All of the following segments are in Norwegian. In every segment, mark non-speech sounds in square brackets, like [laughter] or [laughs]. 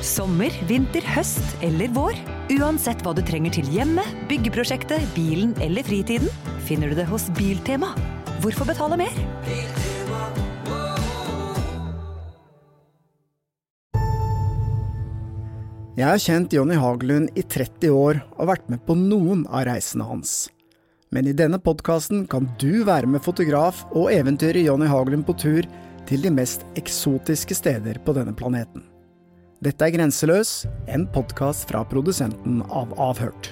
Sommer, vinter, høst eller vår. Uansett hva du trenger til hjemmet, byggeprosjektet, bilen eller fritiden, finner du det hos Biltema. Hvorfor betale mer? Jeg har kjent Jonny Hagelund i 30 år og vært med på noen av reisene hans. Men i denne podkasten kan du være med fotograf og eventyret Jonny Hagelund på tur til de mest eksotiske steder på denne planeten. Dette er Grenseløs, en podkast fra produsenten av Avhørt.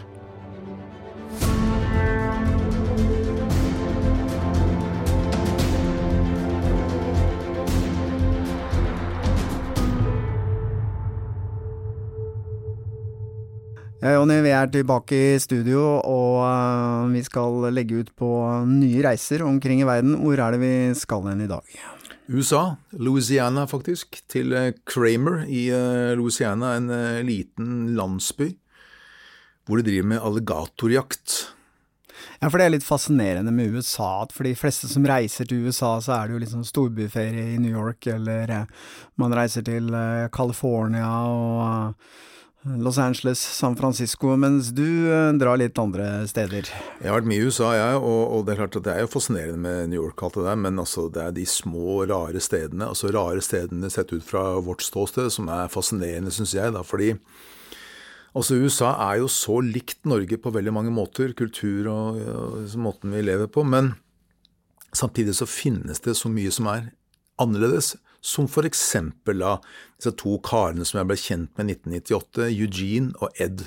Ja, Jonny, vi er tilbake i studio, og uh, vi skal legge ut på nye reiser omkring i verden. Hvor er det vi skal hen i dag? USA, Louisiana faktisk, til uh, Kramer i uh, Louisiana, en liten landsby hvor de driver med alligatorjakt. Ja, for det er litt fascinerende med USA, at for de fleste som reiser til USA, så er det jo liksom storbyferie i New York, eller man reiser til California og Los Angeles, San Francisco, mens du eh, drar litt andre steder. Jeg har vært mye i USA, jeg, og, og, det er klart at det er jo fascinerende med New York, alt det der, men altså, det er de små, rare stedene, altså rare stedene sett ut fra vårt ståsted, som er fascinerende, syns jeg. da, fordi altså USA er jo så likt Norge på veldig mange måter, kultur og, og måten vi lever på, men samtidig så finnes det så mye som er annerledes. Som for eksempel av disse to karene som jeg ble kjent med i 1998, Eugene og Ed.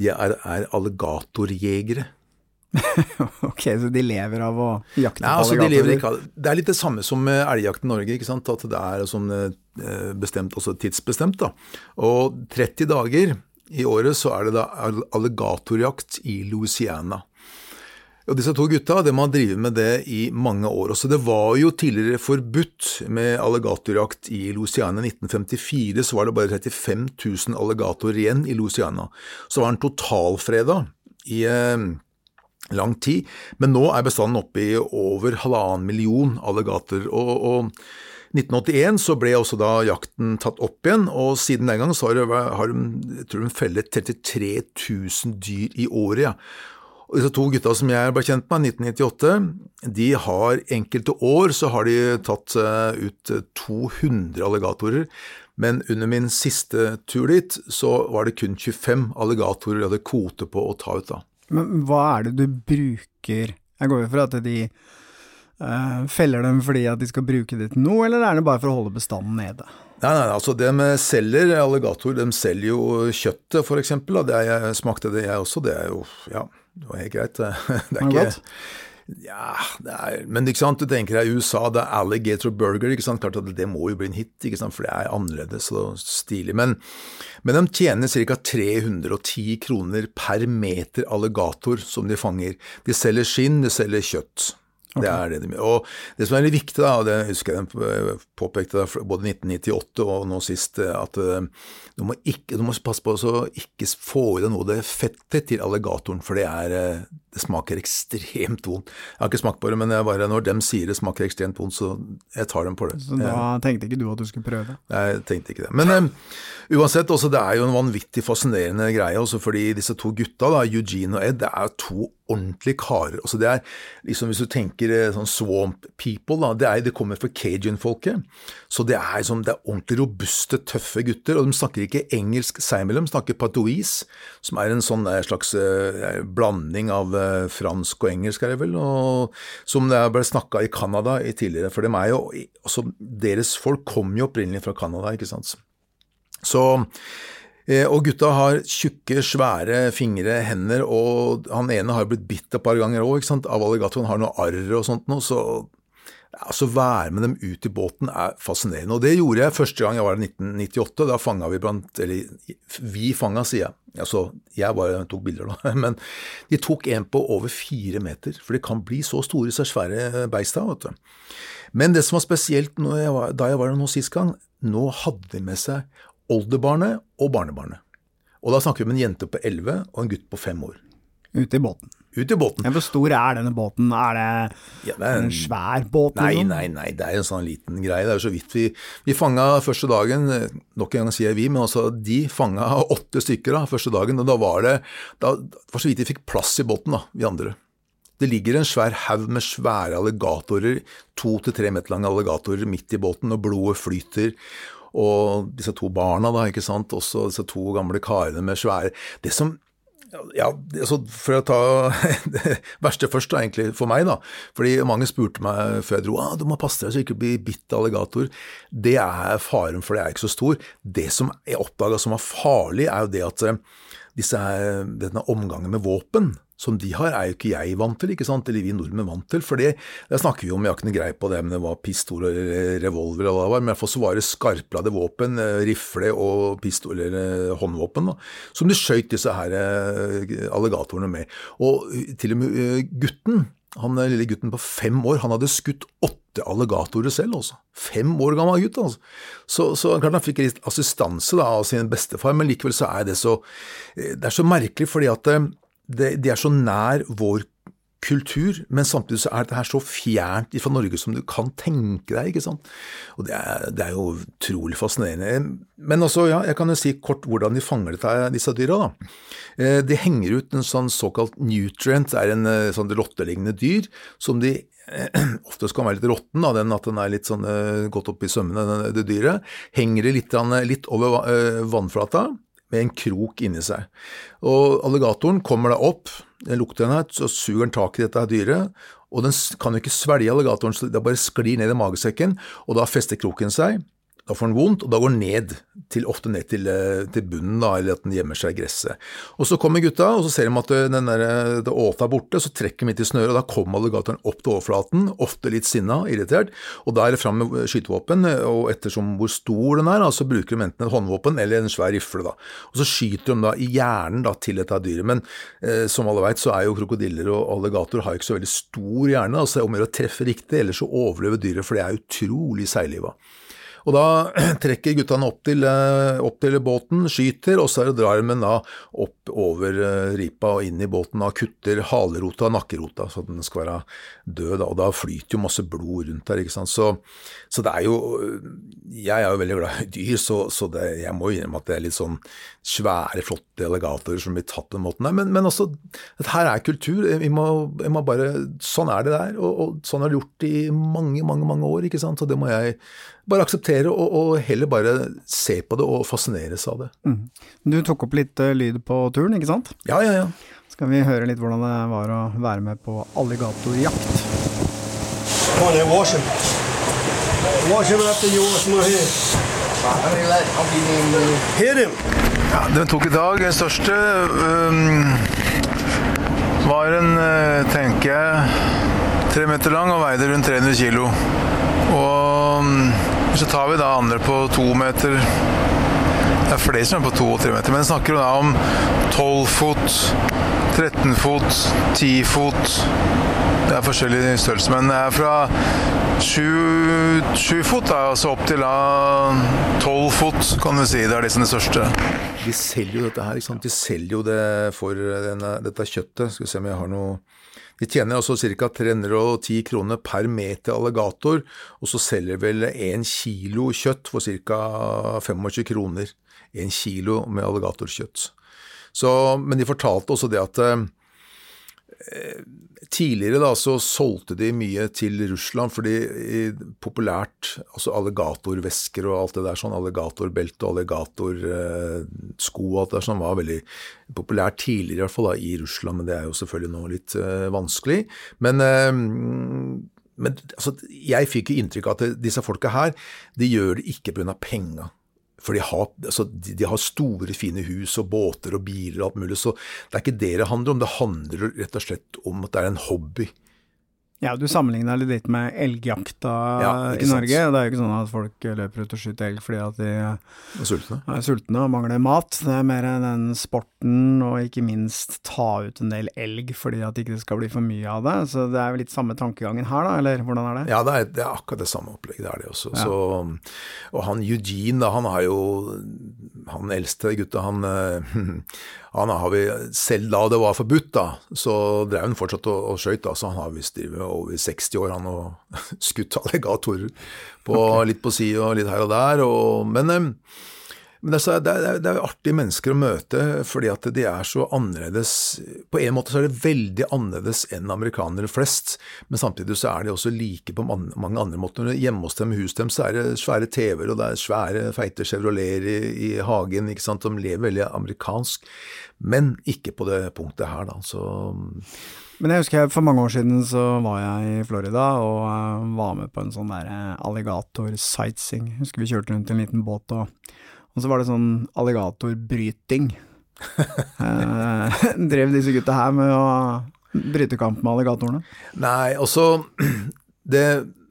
De er, er alligatorjegere. [laughs] ok, så de lever av å jakte Nei, på altså, alligatorer? De ikke, det er litt det samme som elgjakt i Norge. ikke sant? At det er sånn eh, bestemt, også tidsbestemt. da. Og 30 dager i året så er det da alligatorjakt i Louisiana. Og Disse to gutta de har drevet med det i mange år. Også det var jo tidligere forbudt med alligatorjakt i Louisiana. I 1954 så var det bare 35 000 alligatorer igjen i Louisiana. Så var den totalfreda i eh, lang tid, men nå er bestanden oppe i over halvannen million alligatorer. Og, og 1981 så ble også da jakten tatt opp igjen, og siden den gang så har, de, jeg tror de fellet 33 000 dyr i året. Ja. Og disse to gutta som jeg ble kjent med i 1998, de har enkelte år så har de tatt eh, ut 200 eh, alligatorer. Men under min siste tur dit, så var det kun 25 alligatorer jeg hadde kvote på å ta ut da. Men hva er det du bruker Jeg går jo for at de uh, feller dem fordi at de skal bruke det til noe, eller er det bare for å holde bestanden nede? Nei, nei, altså de selger alligator, de selger jo kjøttet eksempel. Det jeg smakte det jeg også, det er jo ja, det var helt greit. [laughs] Det er ikke ja, det er, men ikke sant, du tenker deg USA, det er alligator burger. ikke sant, klart at Det må jo bli en hit, ikke sant, for det er annerledes og stilig. Men, men de tjener ca. 310 kroner per meter alligator som de fanger. De selger skinn, de selger kjøtt. Okay. Det er det de. Og det som er litt viktig, da, og det husker jeg de påpekte både 1998 og nå sist, at eh, du må, ikke, du må passe på å ikke få i deg noe av det fettet til alligatoren, for det, er, eh, det smaker ekstremt vondt. Jeg har ikke smakt på det, men bare, når de sier det smaker ekstremt vondt, så jeg tar dem på det. Så da tenkte ikke du at du skulle prøve? Nei, jeg tenkte ikke det. Men um, uansett, også, det er jo en vanvittig fascinerende greie, også fordi disse to gutta, da, Eugene og Ed, det er to ordentlige karer. Altså det er liksom Hvis du tenker eh, sånn swamp people, da, det, er, det kommer fra cajun-folket. Så det er, liksom, det er ordentlig robuste, tøffe gutter. Og de snakker ikke engelsk seg imellom, de snakker patois, som er en sånn eh, slags uh, blanding av uh, fransk og engelsk, er det vel, og som det ble snakka i Canada tidligere. For dem er jo, også, deres folk kom jo opprinnelig fra Canada, ikke sant. Så Eh, og gutta har tjukke, svære fingre, hender, og han ene har blitt bitt et par ganger òg, av alligatoren. Har noe arr og sånt noe, så altså være med dem ut i båten er fascinerende. Og det gjorde jeg første gang jeg var i 1998. Da fanga vi blant Eller vi fanga, sier jeg. Altså, jeg bare tok bilder, da. [laughs] Men de tok en på over fire meter. For de kan bli så store, så svære beista, vet du. Men det som var spesielt jeg var, da jeg var der nå sist gang, nå hadde de med seg oldebarnet og barnebarnet. Og da snakker vi om en jente på elleve og en gutt på fem år. Ute i båten. ut i båten. Ja, hvor stor er denne båten? Er det Ja, det er en en- svær båt? Nei, liksom? nei, nei, det er en sånn liten greie. Det er jo så vidt vi, vi fanga første dagen, eh, nok en gang sier vi, men altså de fanga åtte stykker da, første dagen. Og da var det da, var så vidt vi fikk plass i båten, da, vi andre. Det ligger en svær haug med svære alligatorer, to til tre meter lange alligatorer midt i båten, og blodet flyter. Og disse to barna, da, ikke sant, også disse to gamle karene med svære Det som ja, altså For å ta det [laughs] verste først, da, egentlig, for meg, da. Fordi mange spurte meg før jeg dro ah, du må passe deg så ikke blir bitt av alligator. Det er faren, for det er ikke så stor. Det som jeg oppdaga som var farlig, er jo det at eh, disse, denne omgangen med våpen som de har, er jo ikke jeg vant til, ikke sant? eller vi nordmenn vant til. For det snakker vi om, jeg har ikke noe greie på det, men det var pistol eller revolver eller hva det var. Men i hvert fall så var det skarpladde våpen, eh, rifle og pistol eller eh, håndvåpen, da, som de skjøt disse her eh, alligatorene med. Og til og med gutten, han lille gutten på fem år, han hadde skutt åtte alligatorer selv, altså. Fem år gammel gutt, altså. Så, så klart han fikk litt assistanse da, av sin bestefar, men likevel så er det så Det er så merkelig fordi at det, de er så nær vår kultur, men samtidig så er dette her så fjernt fra Norge som du kan tenke deg, ikke sant. Og det er, det er jo utrolig fascinerende. Men også, ja, jeg kan jo si kort hvordan de fanger dette, disse dyra, da. Eh, De henger ut en sånn såkalt nutrient, det er en eh, sånn rottelignende dyr, som de eh, [clears throat] ofte skal være litt råtten, da, den at den er litt sånn opp i sømmene, det dyret. Henger det litt, litt over va- vannflata, med en krok inni seg. Og alligatoren kommer da opp, den lukter den her, så suger den tak i dette dyret, og den kan jo ikke svelge alligatoren, så det bare sklir ned i magesekken, og da fester kroken seg. Da får den vondt, og da går den ned, til, ofte ned til, eh, til bunnen, da, eller at den gjemmer seg i gresset. Og så kommer gutta, og så ser de at eh, den der, det åta er borte, så trekker de midt i snøret, og da kommer alligatoren opp til overflaten, ofte litt sinna, irritert, og da er det fram med skytevåpen, og ettersom hvor stor den er, så bruker de enten et håndvåpen eller en svær rifle. Da. Og så skyter de da i hjernen da, til dette dyret. Men eh, som alle vet, så er jo krokodiller og alligatorer har ikke så veldig stor hjerne, altså det er om å gjøre å treffe riktig, ellers så overlever dyret, for det er utrolig seigliva. Og da [clears throat] trekker guttene opp til, eh, opp til båten, skyter, og så drar de da opp over eh, ripa og inn i båten og kutter halerota og nakkerota, så den skal være død. Og da flyter jo masse blod rundt der, ikke sant. Så, så det er jo Jeg er jo veldig glad i dyr, så, så det, jeg må innrømme at det er litt sånn svære, flotte alligatorer som blir tatt den måten der. Men, men også, dette her er kultur. Vi må, vi må bare, sånn er det der, og, og sånn har det gjort i mange, mange, mange år, ikke sant. Så det må jeg bare akseptere, og, og heller bare se på det og fascineres av det. Du tok opp litt eh, lyd på turen, ikke sant? Ja, ja, ja. Skal vi høre litt hvordan det var å være med på alligatorjakt? Come on, wash him. Wash him after you wash my hair. Ja, den tok i dag. Den største um, var en, øh, tenker jeg, tre meter lang og veide rundt 300 kilo. Og øhm, så tar vi da andre på to meter. Det er flere som er på to og tre meter, men snakker da om 12 fot, 13 fot, 10 fot. Det er forskjellige størrelser, men det er fra 7, 7 fot da, altså opp til 12 fot, kan du si. Det er liksom som det største. De selger jo dette her, ikke sant. De selger jo det for denne, dette kjøttet. Skal vi se om jeg har noe De tjener altså ca. 310 kroner per meter alligator, og så selger vel 1 kilo kjøtt for ca. 25 kroner. 1 kilo med alligatorkjøtt. Så, men de fortalte også det at eh, Tidligere da så solgte de mye til Russland fordi populært altså alligatorvesker og alt det der sånn, alligatorbelte og alligatorsko og alt det der sånn var veldig populært tidligere i hvert fall da i Russland, men det er jo selvfølgelig nå litt uh, vanskelig. Men uh, men altså, jeg fikk jo inntrykk av at disse folka her, de gjør det ikke pga. penga. For de har, altså, de, de har store, fine hus og båter og biler og alt mulig, så det er ikke det det handler om. Det handler rett og slett om at det er en hobby. Ja, du sammenligna det litt med elgjakta Ja, i Norge. sant. Det er jo ikke sånn at folk løper ut og skyter elg fordi at de er sultne. er sultne og mangler mat. Det er mer den sporten, og ikke minst ta ut en del elg fordi at det ikke skal bli for mye av det. Så det er jo litt samme tankegangen her, da, eller hvordan er det? Ja, det er, det er akkurat det samme opplegget. Det er det også. Ja. Så, og han Eugene, da, han har jo han eldste gutta, han, eh, [laughs] han har vi Selv da det var forbudt, da, så drev han fortsatt og, og skøyt. Så han har visst over 60 år, han, og [laughs] skutt alligatorer på, okay. litt på si og litt her og der. Og, men men det er, det, er, er artige mennesker å møte, fordi at de er så annerledes På en måte så er det veldig annerledes enn amerikanere flest, men samtidig så er de også like på mange andre måter. Hjemme hos dem, hus dem, så er det svære TV-er, og det er svære, feite Chevroleter i, i, hagen, ikke sant. som lever veldig amerikansk, men ikke på det punktet her, da. Så men jeg husker jeg, for mange år siden så var jeg i Florida og uh, var med på en sånn der uh, alligator-sightseeing. Husker vi kjørte rundt i en liten båt og og så var det sånn alligatorbryting. [laughs] eh, [laughs] drev disse gutta her med å bryte kamp med alligatorene? Nei, også [clears throat] det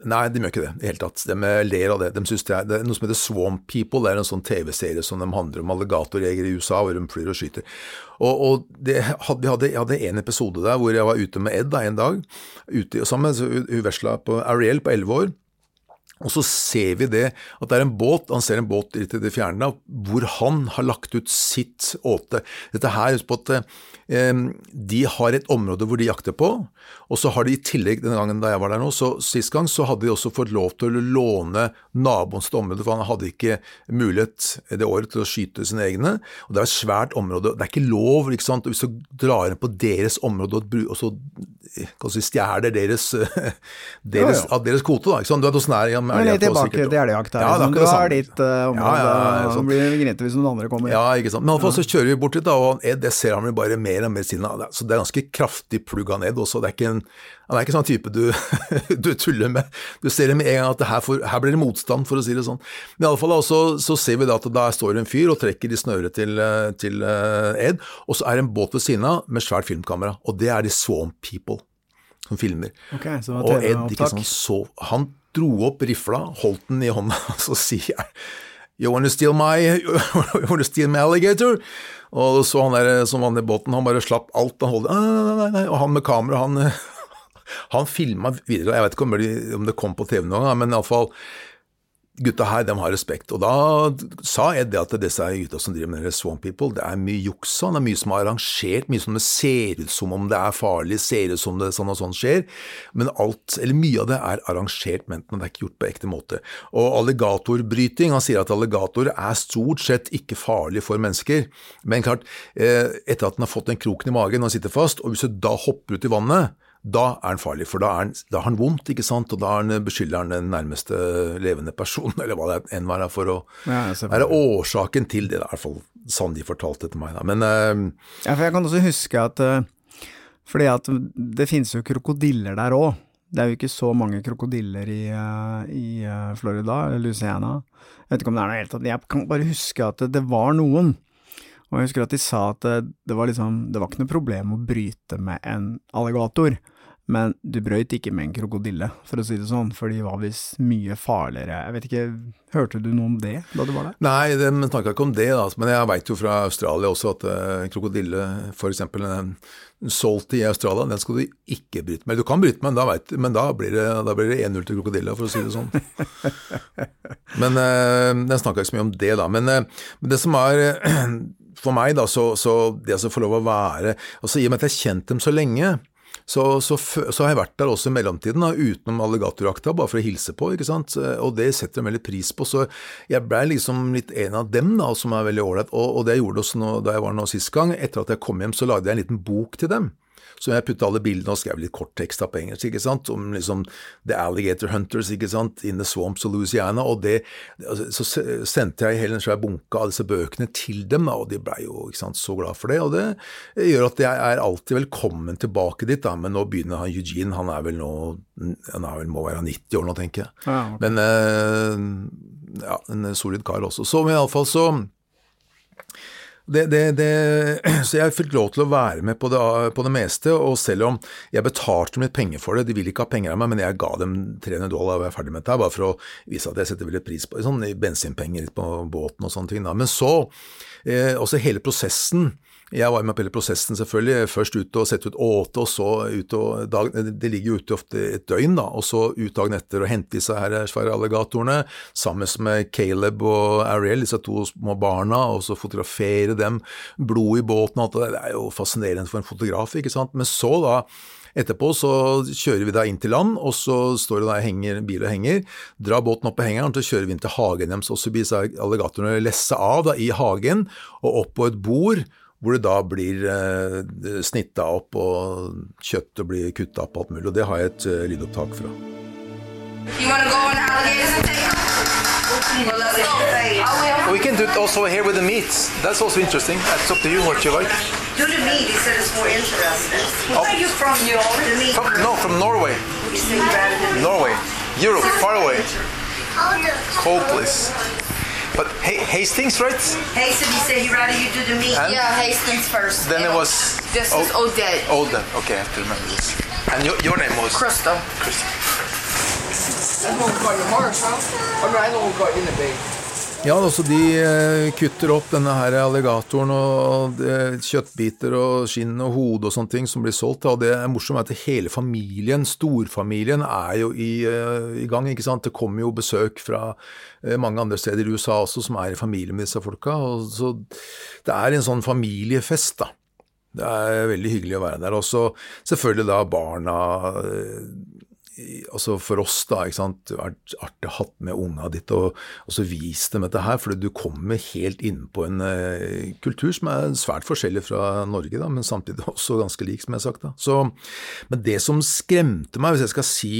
Nei, de gjør ikke det i det hele tatt. De ler av det. De synes det, er, det er noe som heter Swamp People. Det er en sånn TV-serie som de handler om alligatorjegere i USA, hvor de flyr og skyter. Og, og det, vi hadde, jeg hadde en episode der hvor jeg var ute med Ed da, en dag, ute sammen hun vesla på Ariel på elleve år. Og så ser vi det, at det er en båt, han ser en båt litt i det fjerne, hvor han har lagt ut sitt åte. Dette her, husk på at eh, de har et område hvor de jakter på, og så har de i tillegg, denne gangen da jeg var der nå, så sist gang så hadde de også fått lov til å låne naboens område, for han hadde ikke mulighet det året til å skyte sine egne. Og det er et svært område, det er ikke lov, ikke sant, hvis du drar inn på deres område og så si, stjeler deres, [laughs] deres, ja, ja. deres kvote, da. Ikke sant? Du vet åssen det er ja, men litt tilbake til elgjakt her. Ja, det er liksom. du har ditt uh, område, ja, ja, så blir det gnete hvis noen andre kommer. Ja, ikke sant. Men iallfall så kjører vi bort dit, da, og Ed det ser han bare mer og mer siden av. Så det er ganske kraftig plugga ned også. Det er ikke en, han er ikke sånn type du, [laughs] du tuller med. Du ser det med en gang at her, får, her, blir det motstand, for å si det sånn. Men iallfall så, så ser vi da at der står en fyr og trekker i snøret til, eh, til uh, Ed, og så er det en båt ved siden av med svært filmkamera, og det er de Swamp People som filmer. Okay, så og Ed ikke sånn, så, han dro opp rifla, holdt den i hånda, og [laughs] så sier jeg You wanna steal my, [laughs] wanna steal my alligator? Og så han der som vant i båten, han bare slapp alt han holdt nei, nei, nei, Og han med kamera, han, [laughs] han filma videre. Jeg vet ikke om det kom på TV noen gang, men iallfall gutta her de har respekt. Og da sa jeg det at disse gutta som driver med Swamp People, det er mye juks. Det er mye som er arrangert, mye som det ser ut som om det er farlig, ser ut som det sånn og sånn skjer. Men alt, eller mye av det er arrangert, men det er ikke gjort på ekte måte. Og alligatorbryting, han sier at alligator er stort sett ikke farlig for mennesker. Men klart, eh, etter at den har fått den kroken i magen og sitter fast, og hvis du da hopper ut i vannet da er han farlig, for da, han, da har han vondt, ikke sant, og da han, beskylder han den nærmeste levende personen, [laughs] eller hva det enn var, for å ja, være årsaken til det. Det er i hvert fall sånn de fortalte til meg. Da. Men uh, Ja, for jeg kan også huske at uh, fordi at det finnes jo krokodiller der òg. Det er jo ikke så mange krokodiller i, uh, i Florida, Louisiana. Jeg vet ikke om det er noe helt. Jeg kan bare huske at det, det var noen. Og jeg husker at de sa at det, det, var liksom, det var ikke noe problem å bryte med en alligator, men du brøyt ikke med en krokodille, for å si det sånn, for de var visst mye farligere. Jeg vet ikke, hørte du noe om det da du var der? Nei, de snakka ikke om det, da, men jeg veit jo fra Australia også at uh, krokodille, for eksempel en solgte i Australia, den skal du ikke bryte med. Du kan bryte med, men da, vet, men da blir det, det 1-0 til krokodille, for å si det sånn. [laughs] men uh, Den snakka ikke så mye om det, da. Men det som er [clears throat] for meg, da, så, så det å få lov å være altså I og med at jeg har kjent dem så lenge, så, så, så, har jeg vært der også i mellomtiden, da, utenom alligatorakta, bare for å hilse på, ikke sant, og det setter de veldig pris på. Så jeg blei liksom litt en av dem, da, som er veldig ålreit. Og, og, det jeg gjorde også nå, da jeg var nå sist gang, etter at jeg kom hjem, så lagde jeg en liten bok til dem. Så jeg putta alle bildene og skrev litt korttekst på engelsk, ikke sant, om liksom The Alligator Hunters, ikke sant, in the swamps of Louisiana. Og det, altså, så sendte jeg hele en svær bunke av disse bøkene til dem, og de blei jo ikke sant, så glad for det. Og det gjør at jeg er alltid velkommen tilbake dit, da, men nå begynner han Eugene, han er vel nå han er vel, må være 90 år nå, tenker jeg. Ja, okay. Men eh, ja, en solid kar også. Så iallfall så det, det, det, [clears throat] så jeg fikk lov til å være med på det, på det, meste, og selv om jeg betalte litt penger for det, de ville ikke ha penger av meg, men jeg ga dem 300 dollar og var ferdig med det, bare for å vise at jeg setter veldig pris på sånn bensinpenger på båten og sånne ting. Da. Men så, eh, også hele prosessen jeg var med på hele prosessen, selvfølgelig. Først ut og sette ut åte, og så ut og dag, Det ligger jo ute ofte et døgn, da, og så ut dagen etter og hente disse her svære alligatorene sammen med Caleb og Ariel, disse to små barna, og så fotografere dem, blod i båten og alt det Det er jo fascinerende for en fotograf, ikke sant. Men så, da, Etterpå så kjører vi da inn til land, og så står det der henger, bil og henger. Drar båten opp på hengeren, så kjører vi inn til hagen deres. Og så blir alligatorene lessa av da, i hagen og opp på et bord hvor det da blir eh, snitta opp, og kjøttet blir kutta opp og alt mulig. Og det har jeg et eh, lydopptak fra. We can do it also here with the meat. That's also interesting. It's up to you what you like. Do the meat, he said it's more interesting. Oh. Where are you from, you The meat. From, no, from Norway. Norway. Europe, far away. Hopeless. But Ha- Hastings, right? Hayes said he said he rather you do the meat. And Yeah, Hastings first. then it was This oh, is Odette. Olden. Okay, I have to remember this. And your, your name was Crystal. Ja, altså de eh, kutter opp denne her alligatoren og eh, kjøttbiter og skinn og hode og sånne ting som blir solgt. Og det er morsomt at hele familien, storfamilien, er jo i, eh, i gang. ikke sant? Det kommer jo besøk fra mange andre steder i USA også som er i familie med disse folka. Og så det er en sånn familiefest, da. Det er veldig hyggelig å være der. Og så selvfølgelig da barna altså for oss, da, ikke sant, vært artig å ha med unga ditt og, og så vist dem dette her, for du kommer helt inn på en uh, kultur som er svært forskjellig fra Norge, da, men samtidig også ganske lik, som jeg har sagt. da. Så, men det som skremte meg, hvis jeg skal si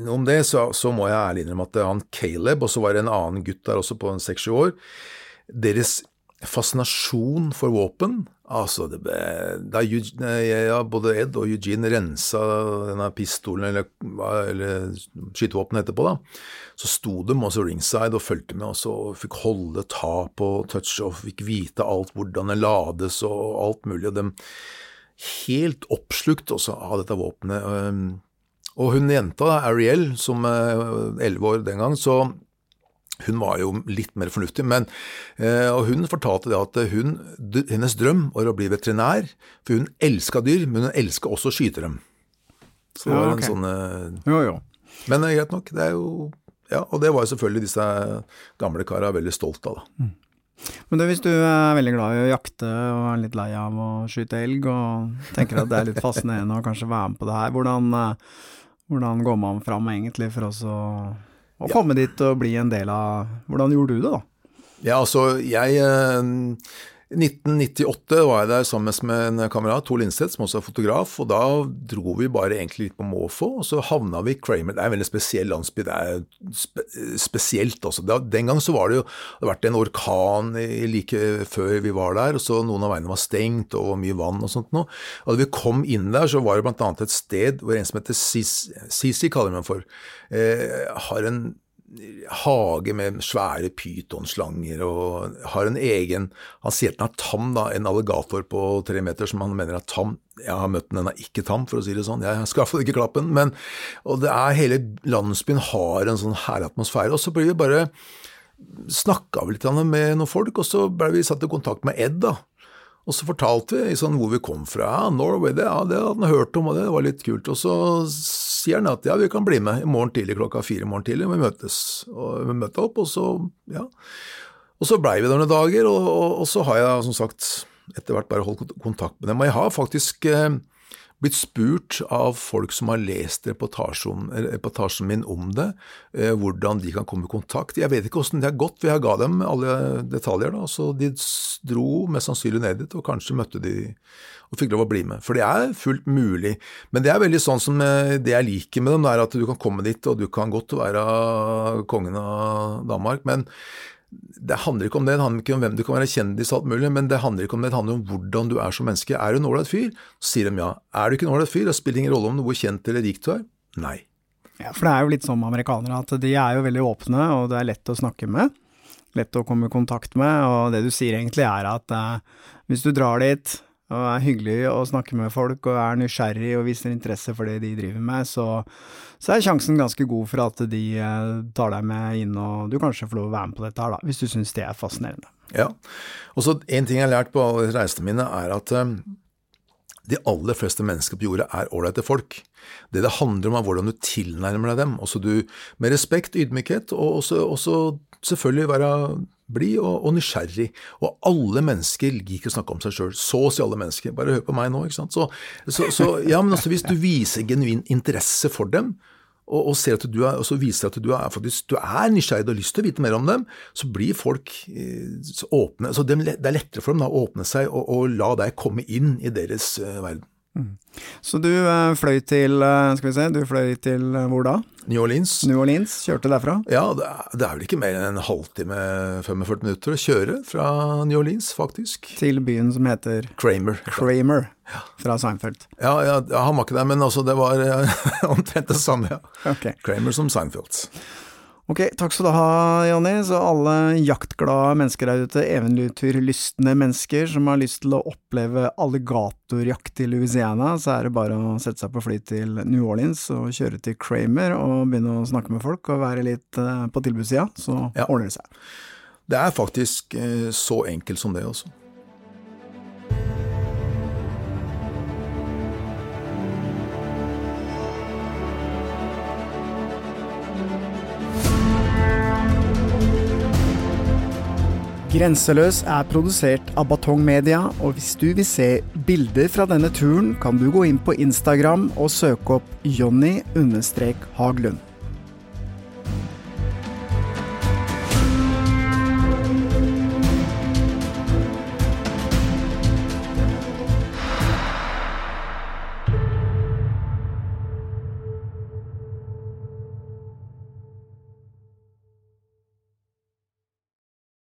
noe om det, så, så må jeg ærlig innrømme at han Caleb, og så var det en annen gutt der også på seks-sju år, deres fascinasjon for våpen Altså, det ble, da ja, både Ed og Eugene rensa denne pistolen, eller, eller skytevåpenet etterpå, da, så sto de også ringside og fulgte med og og fikk holde, tap og touch og fikk vite alt, hvordan det lades og alt mulig. Og de helt oppslukt også av dette våpenet. Og hun jenta, Ariel, som elleve år den gang, så hun var jo litt mer fornuftig, men eh, og hun fortalte det at hun, hennes drøm var å bli veterinær, for hun elska dyr, men hun elska også å skyte dem. Så det Ja, var en sånn eh, Jo, jo. Men eh, greit nok, det er jo Ja, og det var jo selvfølgelig disse gamle kara veldig stolt av, da. Men du, hvis du er veldig glad i å jakte og er litt lei av å skyte elg, og tenker at det er litt fascinerende å kanskje være med på det her, hvordan, eh, hvordan går man fram egentlig for oss å, å komme dit og bli en del av Hvordan gjorde du det, da? Ja, altså, jeg eh, 1998 var jeg der sammen med en kamerat, Tor Lindstedt, som også er fotograf, og da dro vi bare egentlig litt på måfå, og så havna vi i Kramer. Det er en veldig spesiell landsby, det er spe spesielt. Da, den gang så var det jo det hadde vært en orkan like før vi var der, og så noen av veiene var stengt og mye vann og sånt noe. Og da vi kom inn der, så var det annet et sted hvor en som heter Sisi, Sisi kaller man for, eh, har en hage med svære pytonslanger og har en egen Han sier den er tam, da, en alligator på tre meter som han mener er tam. Jeg har møtt den, den er ikke tam, for å si det sånn. Jeg skal i ikke klappe den. Men, og det er hele landsbyen har en sånn herlig atmosfære. Og så blir vi bare snakka litt med noen folk, og så ble vi satt i kontakt med Ed, da. Og så fortalte vi sånn hvor vi kom fra. Ja, Norway, det, ja, det hadde han hørt om, og det var litt kult. Og så sier han at ja, vi kan bli med i morgen tidlig klokka fire i morgen tidlig, vi møtes. Og vi møtte opp, og så, ja. Og så blei vi der noen dager, og, og, og så har jeg som sagt etter hvert bare holdt kontakt med dem. Og jeg har faktisk eh, blitt spurt av folk som har lest reportasjen, min om det, eh, hvordan de kan komme i kontakt. Jeg vet ikke hvordan det har gått, for jeg ga dem alle detaljer. da, så De dro mest sannsynlig ned dit, og kanskje møtte de og fikk lov å bli med. For det er fullt mulig. Men det er veldig sånn som eh, det jeg liker med dem, det er at du kan komme dit, og du kan godt være kongen av Danmark. men det handler ikke om det, det handler ikke om hvem du kan være kjendis og alt mulig, men det handler ikke om det, det handler om hvordan du er som menneske. Er du en ålreit fyr? Så sier de ja. Er du ikke en ålreit fyr? Det spiller ingen rolle om hvor kjent eller rik du er. Nei. Ja, for det er jo litt med amerikanere at de er jo veldig åpne, og det er lett å snakke med. Lett å komme i kontakt med, og det du sier egentlig er at eh, hvis du drar dit og er hyggelig å snakke med folk og er nysgjerrig og viser interesse for det de driver med, så, så er sjansen ganske god for at de eh, tar deg med inn og du kanskje får lov å være med på dette her, da, hvis du syns det er fascinerende. Ja. Og så En ting jeg har lært på alle reisene mine, er at um, de aller fleste mennesker på jorda er ålreite folk. Det det handler om, er hvordan du tilnærmer deg dem. Også du, med respekt, ydmykhet, og også, også selvfølgelig være blid og, og, nysgjerrig. Og alle mennesker liker å snakke om seg sjøl. Så å si alle mennesker. Bare hør på meg nå, ikke sant. Så, så, så ja, men altså, hvis du viser genuin interesse for dem, og, og, du er, og så viser at du er, faktisk, du er nysgjerrig og har lyst til å vite mer om dem, så blir folk eh, så åpne. Så det er lettere for dem da, å åpne seg og, og la deg komme inn i deres uh, verden. Mm. Så du eh, fløy til uh, Skal vi se, du fløy til uh, hvor da? New Orleans. New Orleans, Kjørte derfra? Ja, det er, det er vel ikke mer enn en halvtime, 45 minutter å kjøre fra New Orleans, faktisk. Til byen som heter Kramer. Kramer, ja. fra Seinfeld. Ja, ja, han var ikke der, men altså, det var [laughs] omtrent det samme, ja. Okay. Kramer som Seinfeld. Ok, takk skal du ha, Jonny. Så alle jaktglade mennesker der ute, eventyrlystne mennesker som har lyst til å oppleve alligatorjakt i Louisiana, så er det bare å sette seg på fly til New Orleans og kjøre til Kramer og begynne å snakke med folk og være litt uh, på tilbudssida, så ja. ordner det seg. Det er faktisk uh, så enkelt som det, også. Grenseløs er produsert av Batong Media, og hvis du vil se bilder fra denne turen, kan du gå inn på Instagram og søke opp Jonny-Haglund.